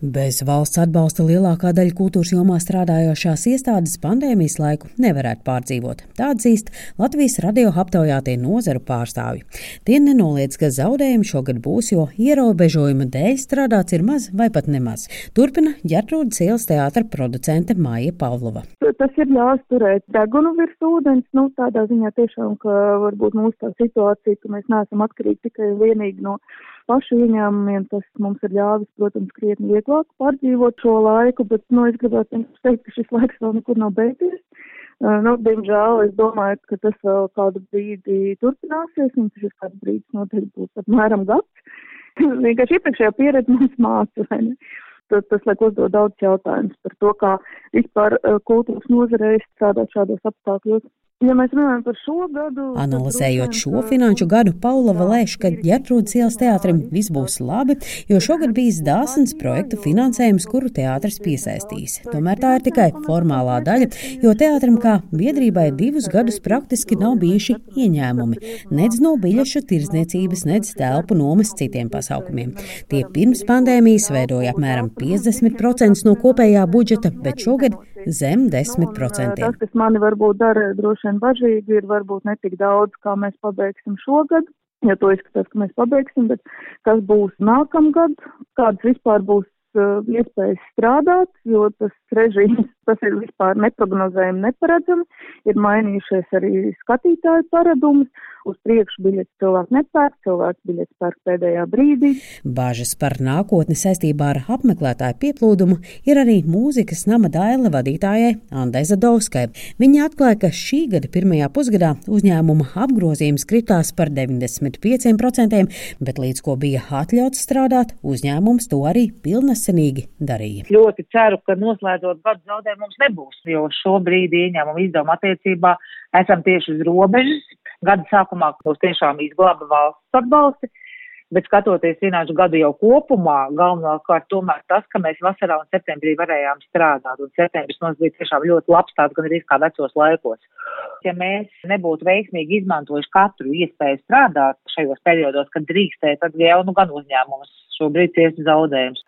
Bez valsts atbalsta lielākā daļa kultūras jomā strādājošās iestādes pandēmijas laiku nevarētu pārdzīvot. Tā atzīst Latvijas radio aptaujātie nozaru pārstāvji. Tie nenoliedz, ka zaudējumi šogad būs, jo ierobežojumu dēļ strādāts ir maz vai pat nemaz. Turpina Ģertrūdas ielas teātra producente Māja Pavlova. Tas ir ļaus turēt degunu virs ūdens, nu tādā ziņā tiešām, ka varbūt mūsu tā situācija, ka mēs neesam atkarīgi tikai un vienīgi no pašu ieņēmumiem, tas mums ir ļāvis, protams, krietni vieglāk pārdzīvot šo laiku, bet, nu, es gribētu teikt, ka šis laiks vēl nekur nav beidzies. Uh, nu, diemžēl es domāju, ka tas vēl kādu brīdi turpināsies, un šis kāds brīdis noteikti būs apmēram gads. Vienkārši iepriekšējā pieredze mums māca, vai ne? Tas, tas liek uzdot daudz jautājumus par to, kā vispār uh, kultūras nozarei strādāt šādos apstākļos. Ja mēs runājam par šo gadu, analizējot šo finanšu gadu, Paula lēš, ka Ģertrūdas ielas teātrim viss būs labi, jo šogad bijis dāsns projektu finansējums, kuru teātris piesaistīs. Tomēr tā ir tikai formālā daļa, jo teātrim kā biedrībai divus gadus praktiski nav bijuši ieņēmumi, nedz no biļešu tirdzniecības, nedz telpu nomas citiem pasaukumiem. Tie pirms pandēmijas veidoja apmēram 50% no kopējā budžeta, bet šogad zem 10%. Tas, kas mani varbūt dara droši vien bažīgi, ir varbūt netik daudz, kā mēs pabeigsim šogad. Ja to izskatās, ka mēs pabeigsim, bet kas būs nākamgad, kādas vispār būs uh, iespējas strādāt, jo tas režīms, tas ir vispār neprognozējami, neparedzami, ir mainījušies arī skatītāju paradumi, uz priekšu biļeti cilvēki nepērk, cilvēks biļeti pērk pēdējā brīdī. Bāžas par nākotni saistībā ar apmeklētāju pieplūdumu ir arī mūzikas nama daila vadītājai Andai Zadovskai. Viņa atklāja, ka šī gada pirmajā pusgadā uzņēmuma apgrozījums kritās par 95%, bet līdz ko bija atļauts strādāt, uzņēmums to arī pilnesenīgi darīja. Ļoti ceru, ka noslēdzot gadu zaudējumu mums nebūs, jo šobrīd ieņēmuma izdevuma attiecībā esam tieši uz robežas Gada sākumā mūs tiešām izglāba valsts atbalsti, bet skatoties finanšu gadu jau kopumā, galvenokārt tomēr tas, ka mēs vasarā un septembrī varējām strādāt, un septembris mums bija tiešām ļoti labs tāds, gan arī kā vecos laikos. Ja mēs nebūtu veiksmīgi izmantojuši katru iespēju strādāt šajos periodos, kad drīkstēja, tad jau nu gan uzņēmums šobrīd ciest zaudējums.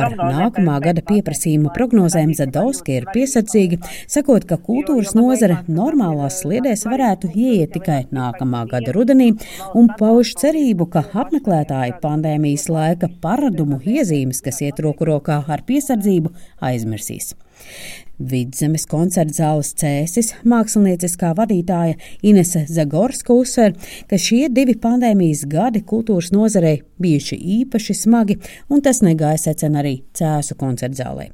Ar nākamā gada pieprasījuma prognozēm Zadovski ir piesardzīga, sakot, ka kultūras nozare normālās sliedēs varētu ieiet tikai nākamā gada rudenī, un pauž cerību, ka apmeklētāji pandēmijas laika paradumu iezīmes, kas iet roku rokā ar piesardzību, aizmirsīs. Vidzemes koncerta zāles cēsis mākslinieckā vadītāja Inese Zagorska uzsver, ka šie divi pandēmijas gadi kultūras nozarei bijuši īpaši smagi, un tas negāja secen arī cēsu koncerta zālē.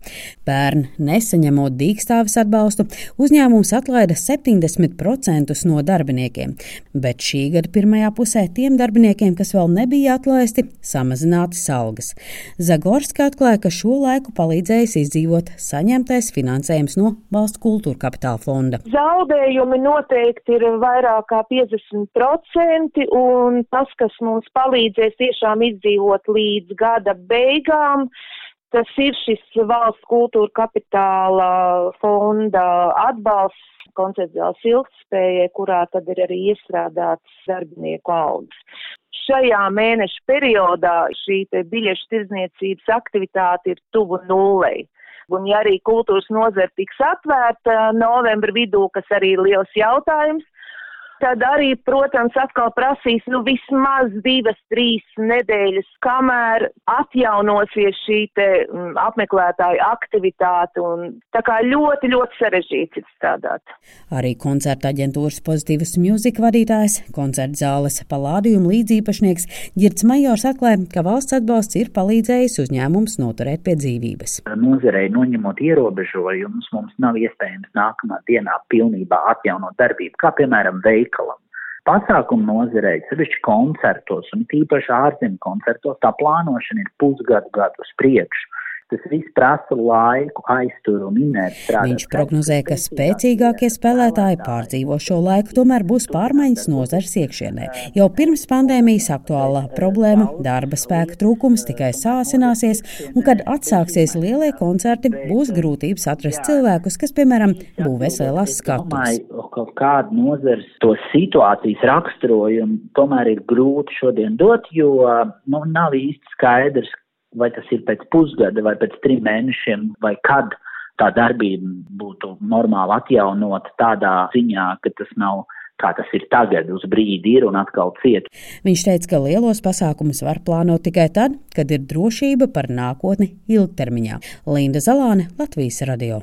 Pērn nesaņemot dīkstāvis atbalstu, uzņēmums atlaida 70% no darbiniekiem, bet šī gada pirmajā pusē tiem darbiniekiem, kas vēl nebija atlaisti, samazinātas algas. Zagorska atklāja, ka šo laiku palīdzējis izdzīvot saņemtais finansējums finansējums no valsts kultūra kapitāla fonda. Zaudējumi noteikti ir vairāk kā 50%, un tas, kas mums palīdzēs tiešām izdzīvot līdz gada beigām, tas ir šis valsts kultūra kapitāla fonda atbalsts konceptuāls ilgspējai, kurā tad ir arī iestrādāts darbinieku algas šajā mēneša periodā šī biļešu tirdzniecības aktivitāte ir tuvu nulei. Un ja arī kultūras nozara tiks atvērta novembra vidū, kas arī liels jautājums, tad arī, protams, atkal prasīs nu, vismaz divas, trīs nedēļas, kamēr atjaunosies šī te m, mm, apmeklētāju aktivitāte. Un, tā kā ļoti, ļoti sarežģīts ir strādāt. Arī koncerta aģentūras pozitīvas mūzika vadītājs, koncerta zāles palādījuma līdzīpašnieks Girts Majors atklāja, ka valsts atbalsts ir palīdzējis uzņēmums noturēt pie dzīvības. Nozarei noņemot ierobežojumus, mums nav iespējams nākamā dienā pilnībā atjaunot darbību, kā piemēram veikt veikalam. Pasākumu nozarei, sevišķi koncertos un tīpaši ārzemju koncertos, tā plānošana ir pusgadu gadu uz priekšu. Tas viss prasa laiku, aizturu un inerci. Viņš prognozē, ka spēcīgākie spēlētāji pārdzīvo šo laiku, tomēr būs pārmaiņas nozars iekšienē. Jau pirms pandēmijas aktuālā problēma - darba spēka trūkums tikai sāsināsies, un kad atsāksies lielie koncerti, būs grūtības atrast cilvēkus, kas, piemēram, būvēs lielās skatuves. Kādu nozars to situācijas raksturojumu tomēr ir grūti šodien dot, jo nu, nav īsti skaidrs, vai tas ir pēc pusgada vai pēc trim mēnešiem vai kad tā darbība būtu normāli atjaunot tādā ziņā, ka tas nav kā tas ir tagad, uz brīdi ir un atkal ciet. Viņš teica, ka lielos pasākumus var plānot tikai tad, kad ir drošība par nākotni ilgtermiņā. Linda Zalāne, Latvijas radio.